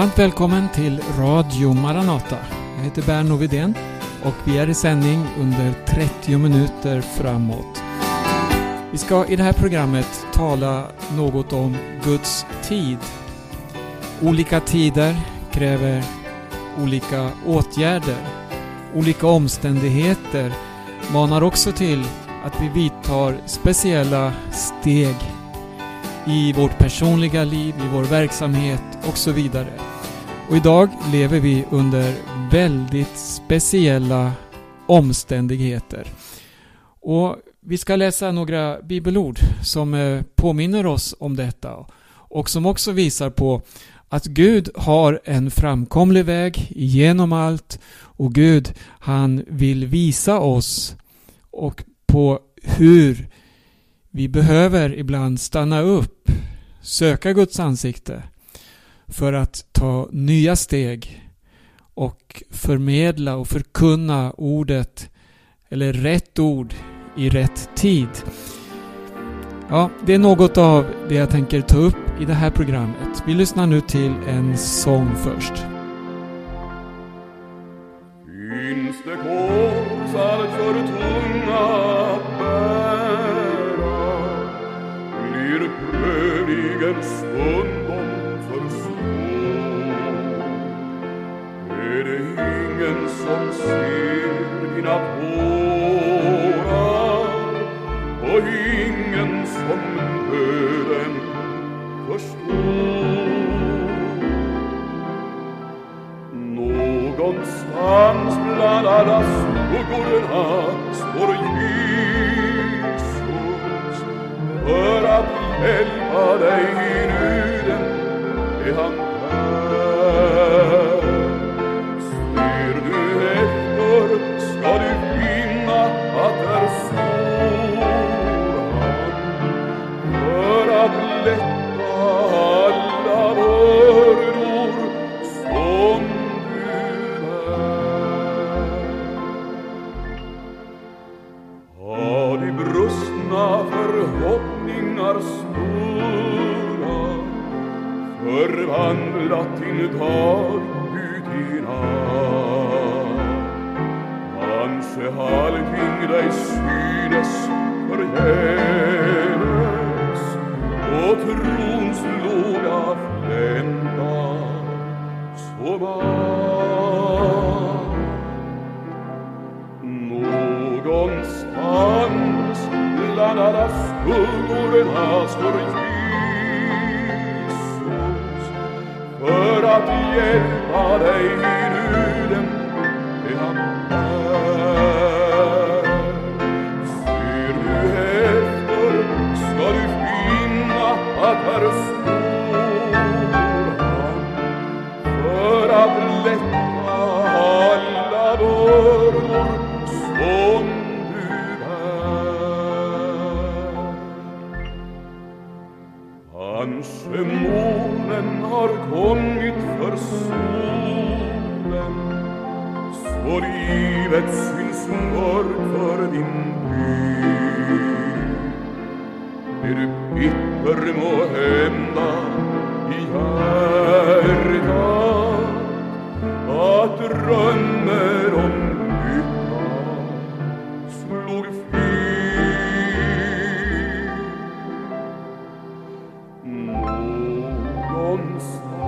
Varmt välkommen till Radio Maranata. Jag heter Berno Widén och vi är i sändning under 30 minuter framåt. Vi ska i det här programmet tala något om Guds tid. Olika tider kräver olika åtgärder. Olika omständigheter manar också till att vi vidtar speciella steg i vårt personliga liv, i vår verksamhet och så vidare. Och idag lever vi under väldigt speciella omständigheter. Och vi ska läsa några bibelord som eh, påminner oss om detta och som också visar på att Gud har en framkomlig väg genom allt och Gud han vill visa oss och på hur vi behöver ibland stanna upp, söka Guds ansikte för att ta nya steg och förmedla och förkunna ordet eller rätt ord i rätt tid. Ja, det är något av det jag tänker ta upp i det här programmet. Vi lyssnar nu till en sång först. Finns det korsar för tunga att bära blir prövningen stund som ser dina tårar och ingen som nöden förstår? Någonstans bland alla skuggorna står Jesus för att hjälpa dig i nöden är han och trons låga flända så allt. Någonstans bland alla skuggorna står Jesus för att hjälpa dig by. Är du bitter måhända i hjärtat att drömmer om lycka slog fel?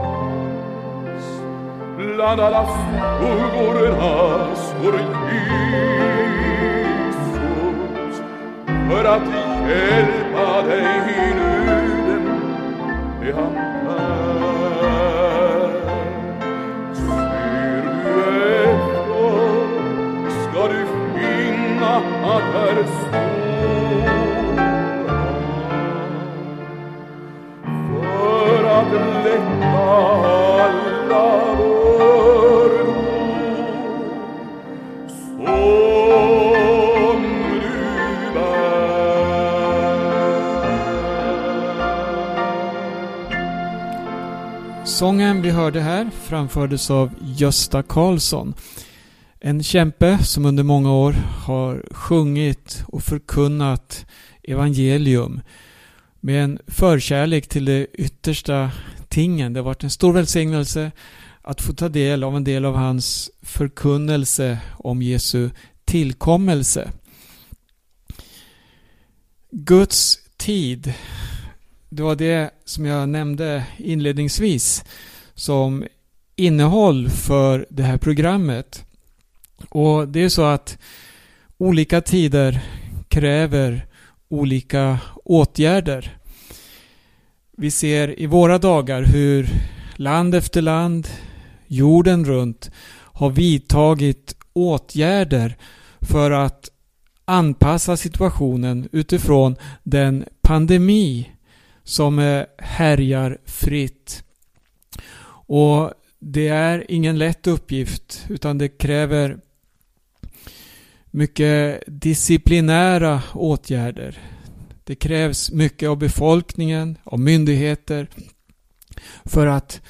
Någonstans bland alla skuggorna står jag att hjälpa dig i nöden är han. Ser du efter ska du finna att här för att lätta alla bördor som Sången vi hörde här framfördes av Gösta Karlsson. En kämpe som under många år har sjungit och förkunnat evangelium med en förkärlek till det yttersta tingen. Det har varit en stor välsignelse att få ta del av en del av hans förkunnelse om Jesu tillkommelse. Guds tid, det var det som jag nämnde inledningsvis som innehåll för det här programmet. Och det är så att olika tider kräver olika åtgärder. Vi ser i våra dagar hur land efter land, jorden runt, har vidtagit åtgärder för att anpassa situationen utifrån den pandemi som eh, härjar fritt. Och det är ingen lätt uppgift utan det kräver mycket disciplinära åtgärder. Det krävs mycket av befolkningen, av myndigheter för att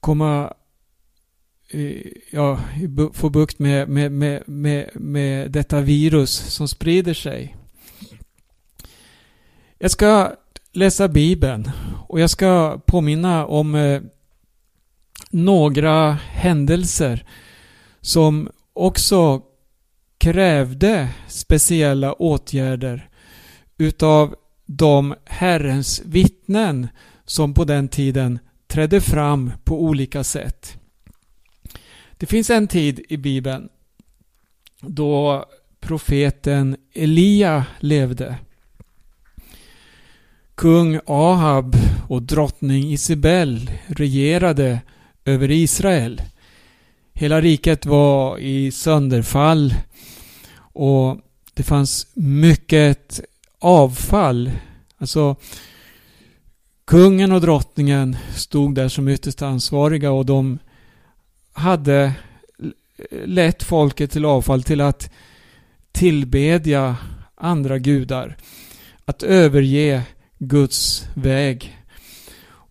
komma eh, ja, få bukt med, med, med, med, med detta virus som sprider sig. Jag ska läsa Bibeln och jag ska påminna om eh, några händelser som också krävde speciella åtgärder utav de Herrens vittnen som på den tiden trädde fram på olika sätt. Det finns en tid i Bibeln då profeten Elia levde. Kung Ahab och drottning Isabel regerade över Israel. Hela riket var i sönderfall och det fanns mycket avfall. Alltså kungen och drottningen stod där som ytterst ansvariga och de hade lett folket till avfall till att tillbedja andra gudar. Att överge Guds väg.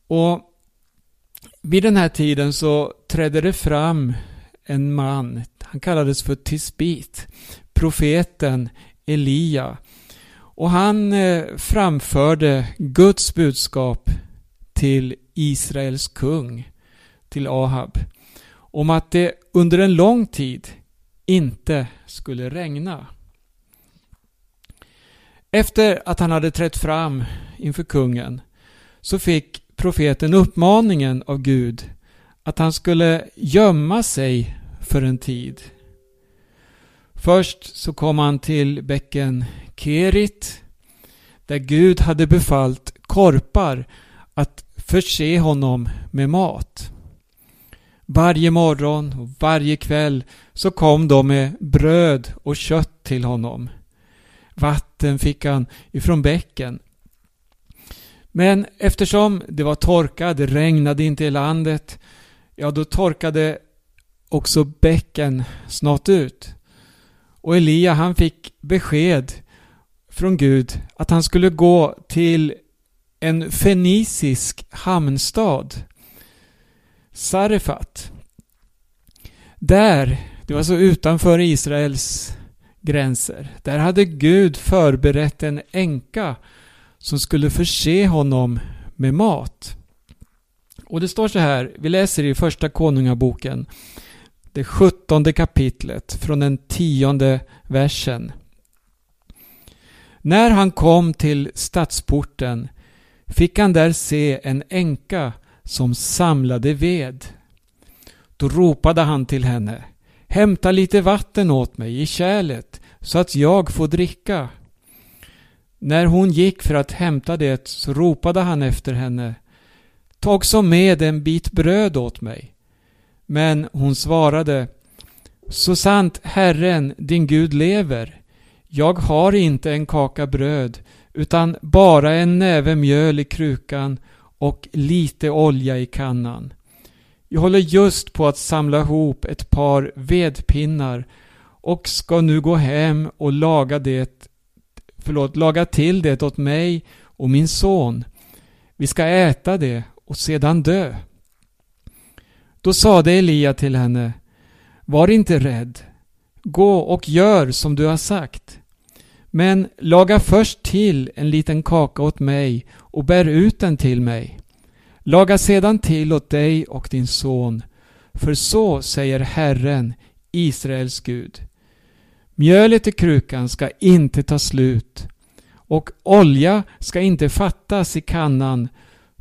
Och vid den här tiden så trädde det fram en man. Han kallades för Tisbit. Profeten Elia. Och han eh, framförde Guds budskap till Israels kung, till Ahab, om att det under en lång tid inte skulle regna. Efter att han hade trätt fram inför kungen så fick profeten uppmaningen av Gud att han skulle gömma sig för en tid. Först så kom han till bäcken Kerit där Gud hade befallt korpar att förse honom med mat. Varje morgon och varje kväll så kom de med bröd och kött till honom. Vatten fick han ifrån bäcken. Men eftersom det var torka, det regnade inte i landet, ja då torkade också bäcken snart ut. Och Elia han fick besked från Gud att han skulle gå till en fenicisk hamnstad. Sarefat. Där, det var så utanför Israels gränser, där hade Gud förberett en änka som skulle förse honom med mat. Och det står så här, vi läser i första konungaboken, det sjuttonde kapitlet från den tionde versen. När han kom till stadsporten fick han där se en änka som samlade ved. Då ropade han till henne Hämta lite vatten åt mig i kärlet så att jag får dricka. När hon gick för att hämta det så ropade han efter henne Ta också med en bit bröd åt mig. Men hon svarade Så sant Herren, din Gud, lever jag har inte en kaka bröd utan bara en näve mjöl i krukan och lite olja i kannan. Jag håller just på att samla ihop ett par vedpinnar och ska nu gå hem och laga det förlåt, laga till det åt mig och min son. Vi ska äta det och sedan dö. Då sade Elia till henne Var inte rädd. Gå och gör som du har sagt. Men laga först till en liten kaka åt mig och bär ut den till mig. Laga sedan till åt dig och din son, för så säger Herren, Israels Gud. Mjölet i krukan ska inte ta slut och olja ska inte fattas i kannan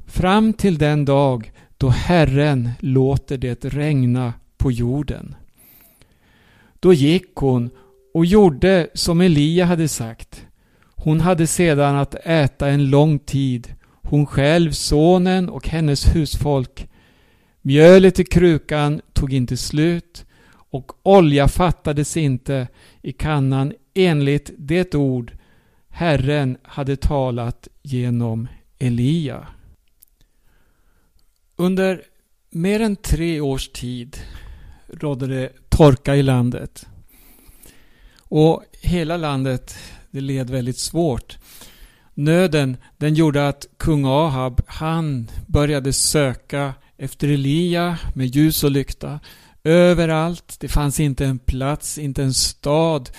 fram till den dag då Herren låter det regna på jorden. Då gick hon och gjorde som Elia hade sagt. Hon hade sedan att äta en lång tid, hon själv, sonen och hennes husfolk. Mjölet i krukan tog inte slut och olja fattades inte i kannan enligt det ord Herren hade talat genom Elia. Under mer än tre års tid rådde det torka i landet. Och hela landet det led väldigt svårt. Nöden den gjorde att kung Ahab han började söka efter Elia med ljus och lykta. Överallt. Det fanns inte en plats, inte en stad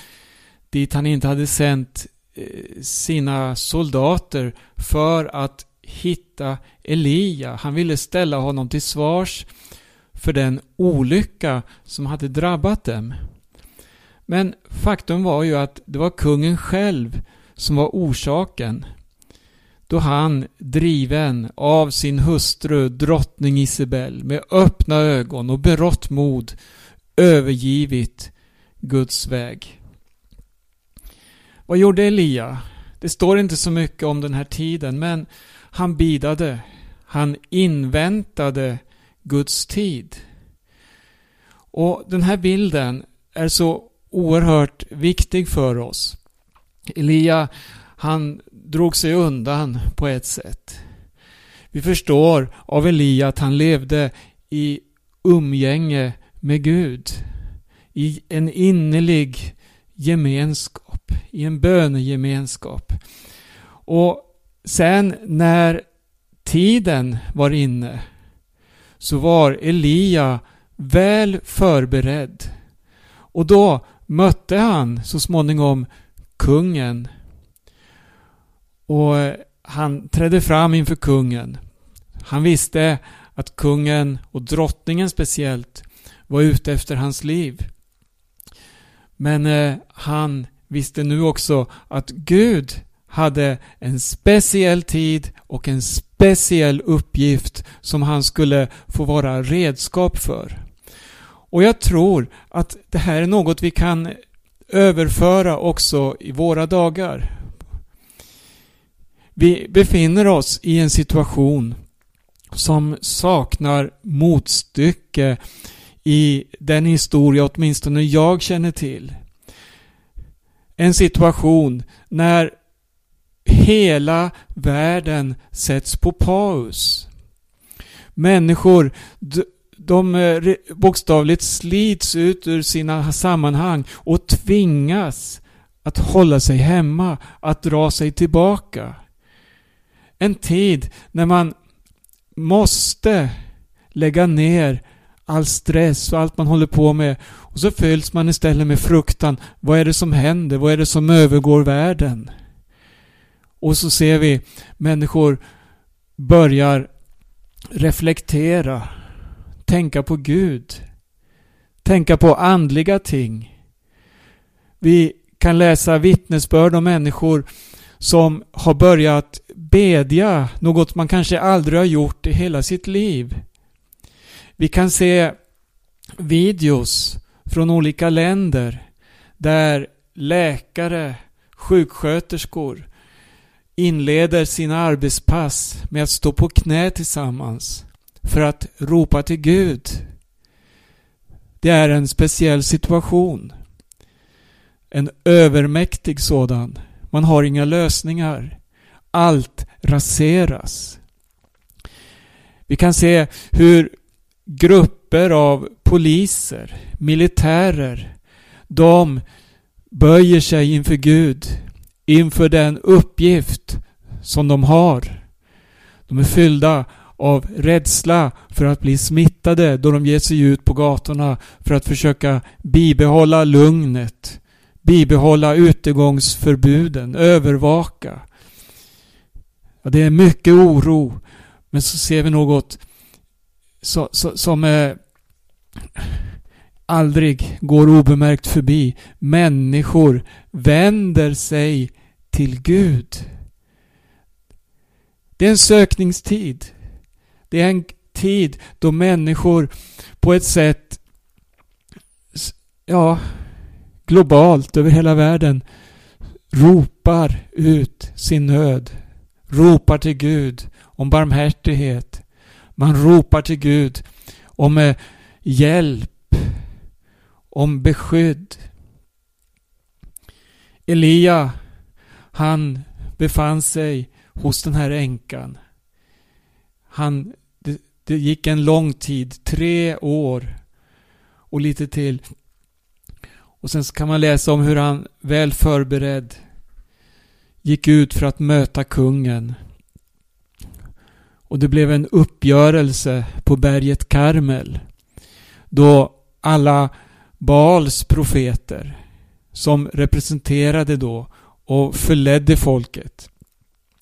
dit han inte hade sänt eh, sina soldater för att hitta Elia. Han ville ställa honom till svars för den olycka som hade drabbat dem. Men faktum var ju att det var kungen själv som var orsaken då han, driven av sin hustru drottning Isabel med öppna ögon och berått mod övergivit Guds väg. Vad gjorde Elia? Det står inte så mycket om den här tiden men han bidade. Han inväntade Guds tid. Och den här bilden är så oerhört viktig för oss. Elia, han drog sig undan på ett sätt. Vi förstår av Elia att han levde i umgänge med Gud. I en innerlig gemenskap, i en bönegemenskap. Och sen när tiden var inne så var Elia väl förberedd. Och då mötte han så småningom kungen. Och han trädde fram inför kungen. Han visste att kungen och drottningen speciellt var ute efter hans liv. Men eh, han visste nu också att Gud hade en speciell tid och en speciell uppgift som han skulle få vara redskap för. Och jag tror att det här är något vi kan överföra också i våra dagar. Vi befinner oss i en situation som saknar motstycke i den historia åtminstone jag känner till. En situation när hela världen sätts på paus. Människor de eh, bokstavligt slits ut ur sina sammanhang och tvingas att hålla sig hemma, att dra sig tillbaka. En tid när man måste lägga ner all stress och allt man håller på med och så fylls man istället med fruktan. Vad är det som händer? Vad är det som övergår världen? Och så ser vi människor börjar reflektera tänka på Gud. Tänka på andliga ting. Vi kan läsa vittnesbörd om människor som har börjat bedja, något man kanske aldrig har gjort i hela sitt liv. Vi kan se videos från olika länder där läkare, sjuksköterskor inleder sina arbetspass med att stå på knä tillsammans för att ropa till Gud. Det är en speciell situation. En övermäktig sådan. Man har inga lösningar. Allt raseras. Vi kan se hur grupper av poliser, militärer, de böjer sig inför Gud, inför den uppgift som de har. De är fyllda av rädsla för att bli smittade då de ger sig ut på gatorna för att försöka bibehålla lugnet, bibehålla utegångsförbuden, övervaka. Ja, det är mycket oro Men så ser vi något så, så, som eh, aldrig går obemärkt förbi. Människor vänder sig till Gud. Det är en sökningstid. Det är en tid då människor på ett sätt, ja, globalt över hela världen ropar ut sin nöd. Ropar till Gud om barmhärtighet. Man ropar till Gud om eh, hjälp, om beskydd. Elia, han befann sig hos den här änkan. Han, det, gick en lång tid, tre år och lite till. Och sen kan man läsa om hur han väl förberedd gick ut för att möta kungen. Och det blev en uppgörelse på berget Karmel. Då alla Baals profeter som representerade då och förledde folket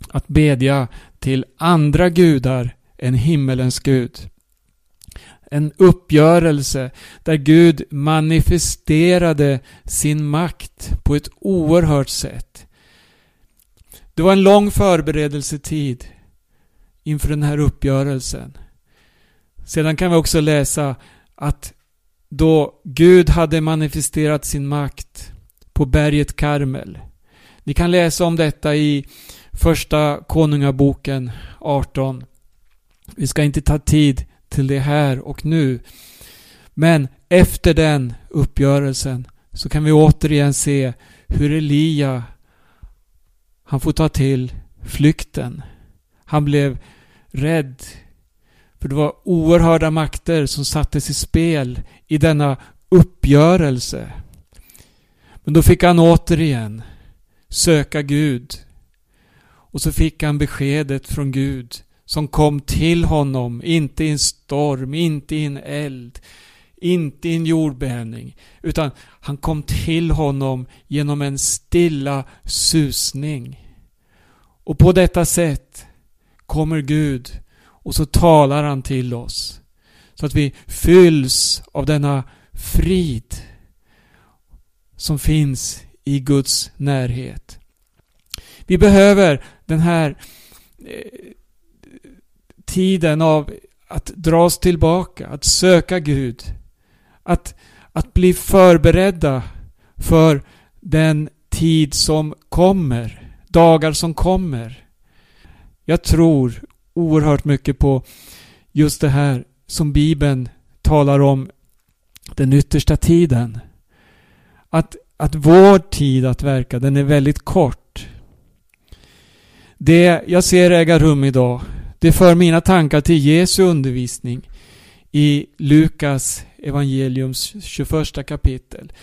att bedja till andra gudar en himmelens Gud. En uppgörelse där Gud manifesterade sin makt på ett oerhört sätt. Det var en lång förberedelsetid inför den här uppgörelsen. Sedan kan vi också läsa att då Gud hade manifesterat sin makt på berget Karmel. Ni kan läsa om detta i Första Konungaboken 18. Vi ska inte ta tid till det här och nu. Men efter den uppgörelsen så kan vi återigen se hur Elia han får ta till flykten. Han blev rädd. För det var oerhörda makter som sattes i spel i denna uppgörelse. Men då fick han återigen söka Gud. Och så fick han beskedet från Gud som kom till honom, inte i en storm, inte i en eld, inte i en jordbävning, utan han kom till honom genom en stilla susning. Och på detta sätt kommer Gud och så talar han till oss. Så att vi fylls av denna frid som finns i Guds närhet. Vi behöver den här eh, tiden av att dra oss tillbaka, att söka Gud. Att, att bli förberedda för den tid som kommer, dagar som kommer. Jag tror oerhört mycket på just det här som Bibeln talar om den yttersta tiden. Att, att vår tid att verka, den är väldigt kort. Det jag ser äga rum idag, det för mina tankar till Jesu undervisning i Lukas evangeliums 21 kapitel.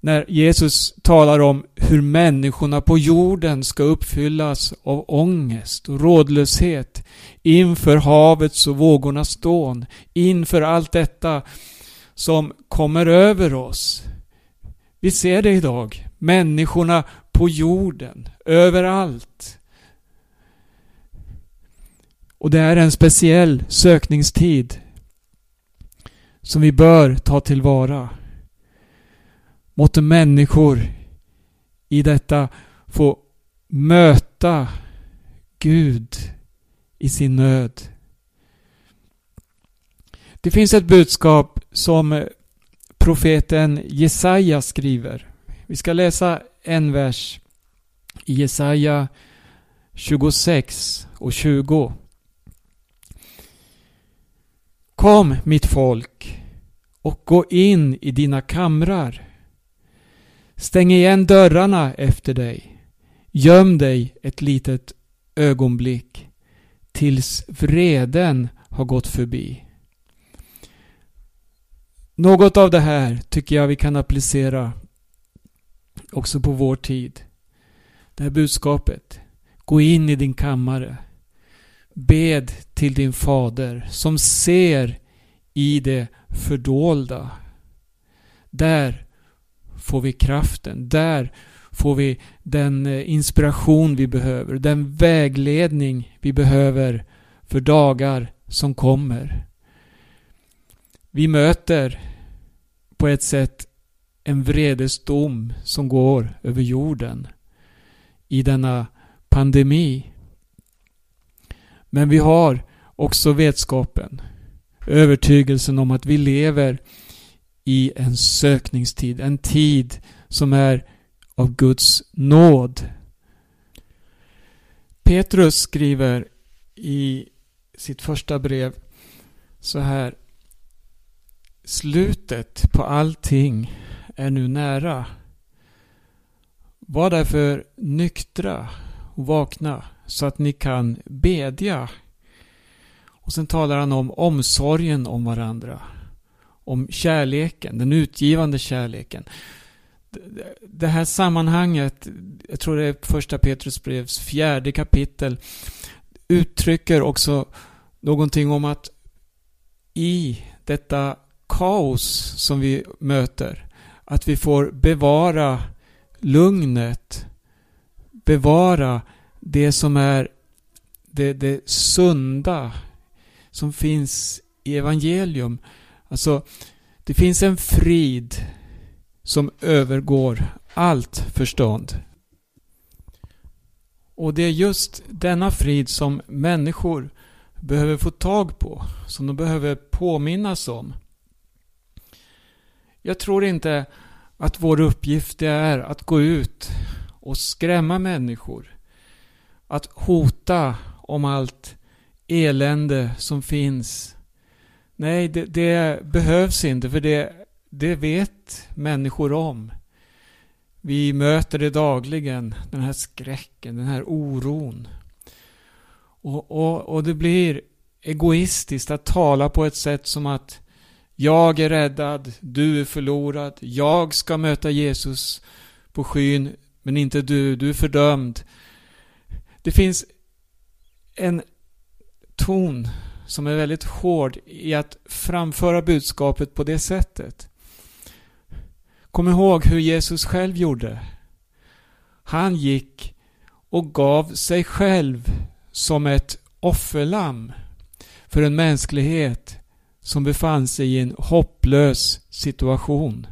När Jesus talar om hur människorna på jorden ska uppfyllas av ångest och rådlöshet inför havets och vågornas dån, inför allt detta som kommer över oss. Vi ser det idag. Människorna på jorden, överallt. Och det är en speciell sökningstid som vi bör ta tillvara. Måtte människor i detta få möta Gud i sin nöd. Det finns ett budskap som profeten Jesaja skriver. Vi ska läsa en vers i Jesaja 26 och 20. Kom mitt folk och gå in i dina kamrar. Stäng igen dörrarna efter dig. Göm dig ett litet ögonblick tills vreden har gått förbi. Något av det här tycker jag vi kan applicera också på vår tid. Det här budskapet. Gå in i din kammare. Bed till din fader som ser i det fördolda. Där får vi kraften. Där får vi den eh, inspiration vi behöver. Den vägledning vi behöver för dagar som kommer. Vi möter på ett sätt en vredesdom som går över jorden i denna pandemi. Men vi har också vetskapen, övertygelsen om att vi lever i en sökningstid, en tid som är av Guds nåd. Petrus skriver i sitt första brev så här. Slutet på allting är nu nära. Var därför nyktra och vakna så att ni kan bedja. Och sen talar han om omsorgen om varandra. Om kärleken, den utgivande kärleken. Det här sammanhanget, jag tror det är första Petrus brevs fjärde kapitel, uttrycker också någonting om att i detta kaos som vi möter, att vi får bevara lugnet, bevara det som är det, det sunda som finns i evangelium. Alltså, det finns en frid som övergår allt förstånd. Och det är just denna frid som människor behöver få tag på, som de behöver påminnas om. Jag tror inte att vår uppgift är att gå ut och skrämma människor. Att hota om allt elände som finns. Nej, det, det behövs inte för det, det vet människor om. Vi möter det dagligen, den här skräcken, den här oron. Och, och, och det blir egoistiskt att tala på ett sätt som att jag är räddad, du är förlorad, jag ska möta Jesus på skyn, men inte du, du är fördömd. Det finns en ton som är väldigt hård i att framföra budskapet på det sättet. Kom ihåg hur Jesus själv gjorde. Han gick och gav sig själv som ett offerlamm för en mänsklighet som befann sig i en hopplös situation.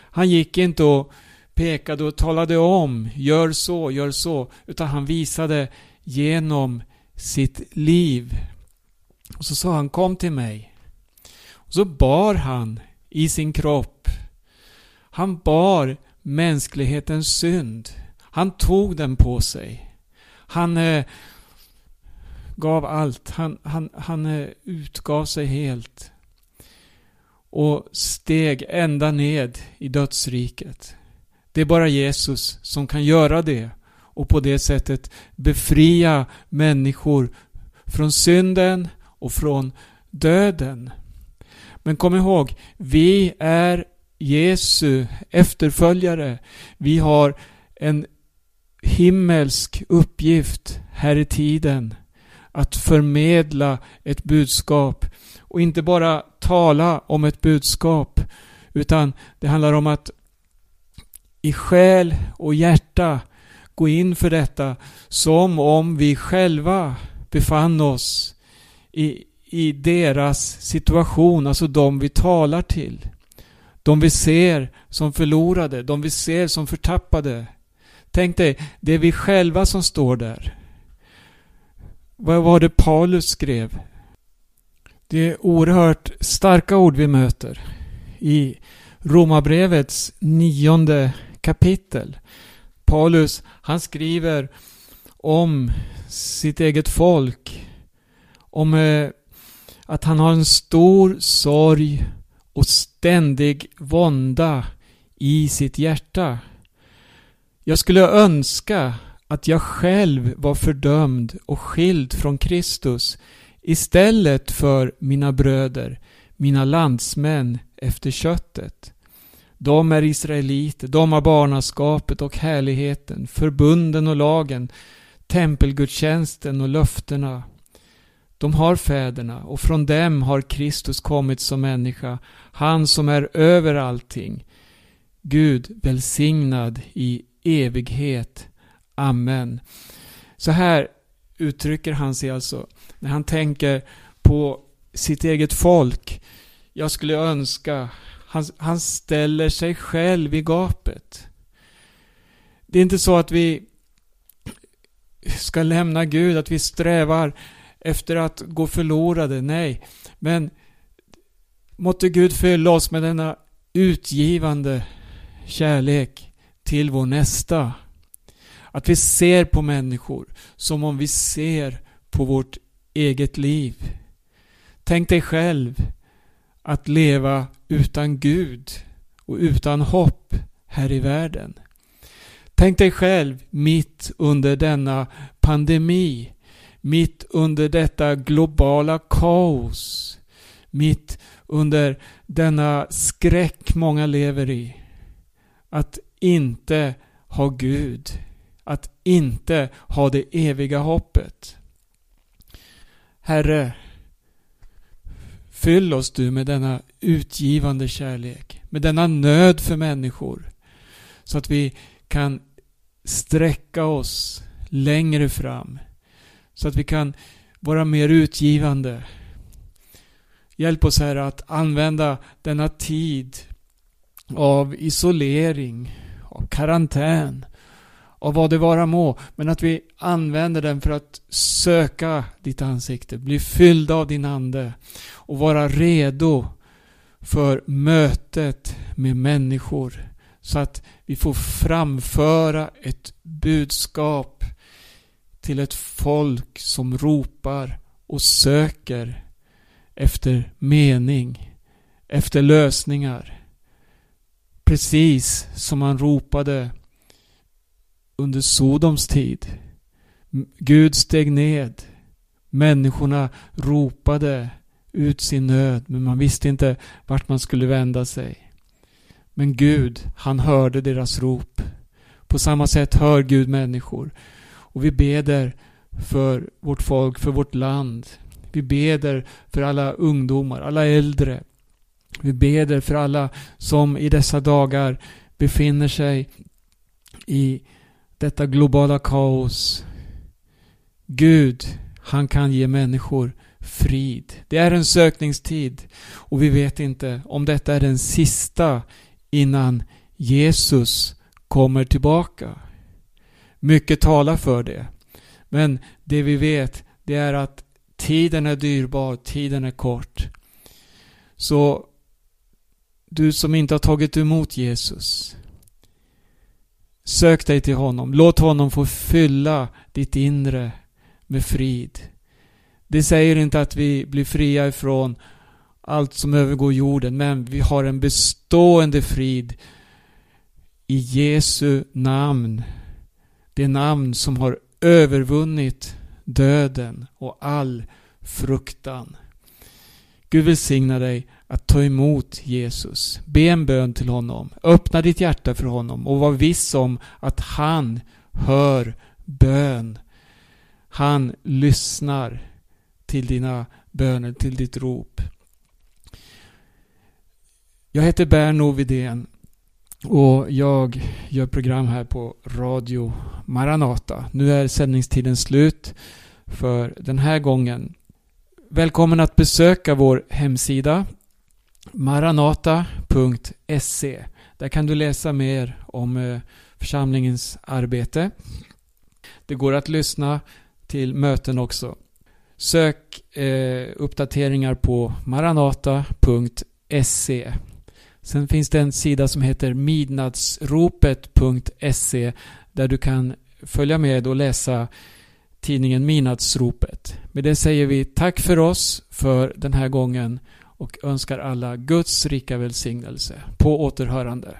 Han gick inte och pekade och talade om, gör så, gör så, utan han visade genom sitt liv. Och så sa han, kom till mig. Och så bar han i sin kropp. Han bar mänsklighetens synd. Han tog den på sig. Han eh, gav allt. Han, han, han eh, utgav sig helt. Och steg ända ned i dödsriket. Det är bara Jesus som kan göra det och på det sättet befria människor från synden och från döden. Men kom ihåg, vi är Jesu efterföljare. Vi har en himmelsk uppgift här i tiden att förmedla ett budskap och inte bara tala om ett budskap utan det handlar om att i själ och hjärta gå in för detta som om vi själva befann oss i, i deras situation, alltså de vi talar till. De vi ser som förlorade, de vi ser som förtappade. Tänk dig, det är vi själva som står där. Vad var det Paulus skrev? Det är oerhört starka ord vi möter i Romarbrevets nionde kapitel. Paulus, han skriver om sitt eget folk. Om eh, att han har en stor sorg och ständig vånda i sitt hjärta. Jag skulle önska att jag själv var fördömd och skild från Kristus istället för mina bröder, mina landsmän efter köttet. De är israeliter, de har barnaskapet och härligheten, förbunden och lagen, tempelgudstjänsten och löftena. De har fäderna och från dem har Kristus kommit som människa, han som är över allting. Gud välsignad i evighet. Amen. Så här uttrycker han sig alltså när han tänker på sitt eget folk. Jag skulle önska, han, han ställer sig själv i gapet. Det är inte så att vi ska lämna Gud, att vi strävar efter att gå förlorade. Nej, men måtte Gud fylla oss med denna utgivande kärlek till vår nästa. Att vi ser på människor som om vi ser på vårt eget liv. Tänk dig själv att leva utan Gud och utan hopp här i världen. Tänk dig själv mitt under denna pandemi, mitt under detta globala kaos, mitt under denna skräck många lever i. Att inte ha Gud, att inte ha det eviga hoppet. Herre, fyll oss du med denna utgivande kärlek, med denna nöd för människor, så att vi kan sträcka oss längre fram. Så att vi kan vara mer utgivande. Hjälp oss Herre att använda denna tid av isolering, av karantän, av vad det vara må. Men att vi använder den för att söka ditt ansikte, bli fyllda av din Ande och vara redo för mötet med människor så att vi får framföra ett budskap till ett folk som ropar och söker efter mening, efter lösningar. Precis som man ropade under Sodoms tid. Gud steg ned. Människorna ropade ut sin nöd men man visste inte vart man skulle vända sig. Men Gud, han hörde deras rop. På samma sätt hör Gud människor. Och vi beder för vårt folk, för vårt land. Vi beder för alla ungdomar, alla äldre. Vi beder för alla som i dessa dagar befinner sig i detta globala kaos. Gud, han kan ge människor frid. Det är en sökningstid och vi vet inte om detta är den sista innan Jesus kommer tillbaka. Mycket talar för det. Men det vi vet, det är att tiden är dyrbar, tiden är kort. Så du som inte har tagit emot Jesus, sök dig till honom. Låt honom få fylla ditt inre med frid. Det säger inte att vi blir fria ifrån allt som övergår jorden, men vi har en bestående frid i Jesu namn. Det namn som har övervunnit döden och all fruktan. Gud välsigna dig att ta emot Jesus. Be en bön till honom. Öppna ditt hjärta för honom och var viss om att han hör bön. Han lyssnar till dina böner, till ditt rop. Jag heter Berno Vidén och jag gör program här på Radio Maranata. Nu är sändningstiden slut för den här gången. Välkommen att besöka vår hemsida maranata.se. Där kan du läsa mer om eh, församlingens arbete. Det går att lyssna till möten också. Sök eh, uppdateringar på maranata.se Sen finns det en sida som heter midnattsropet.se där du kan följa med och läsa tidningen Midnattsropet. Med det säger vi tack för oss för den här gången och önskar alla Guds rika välsignelse. På återhörande.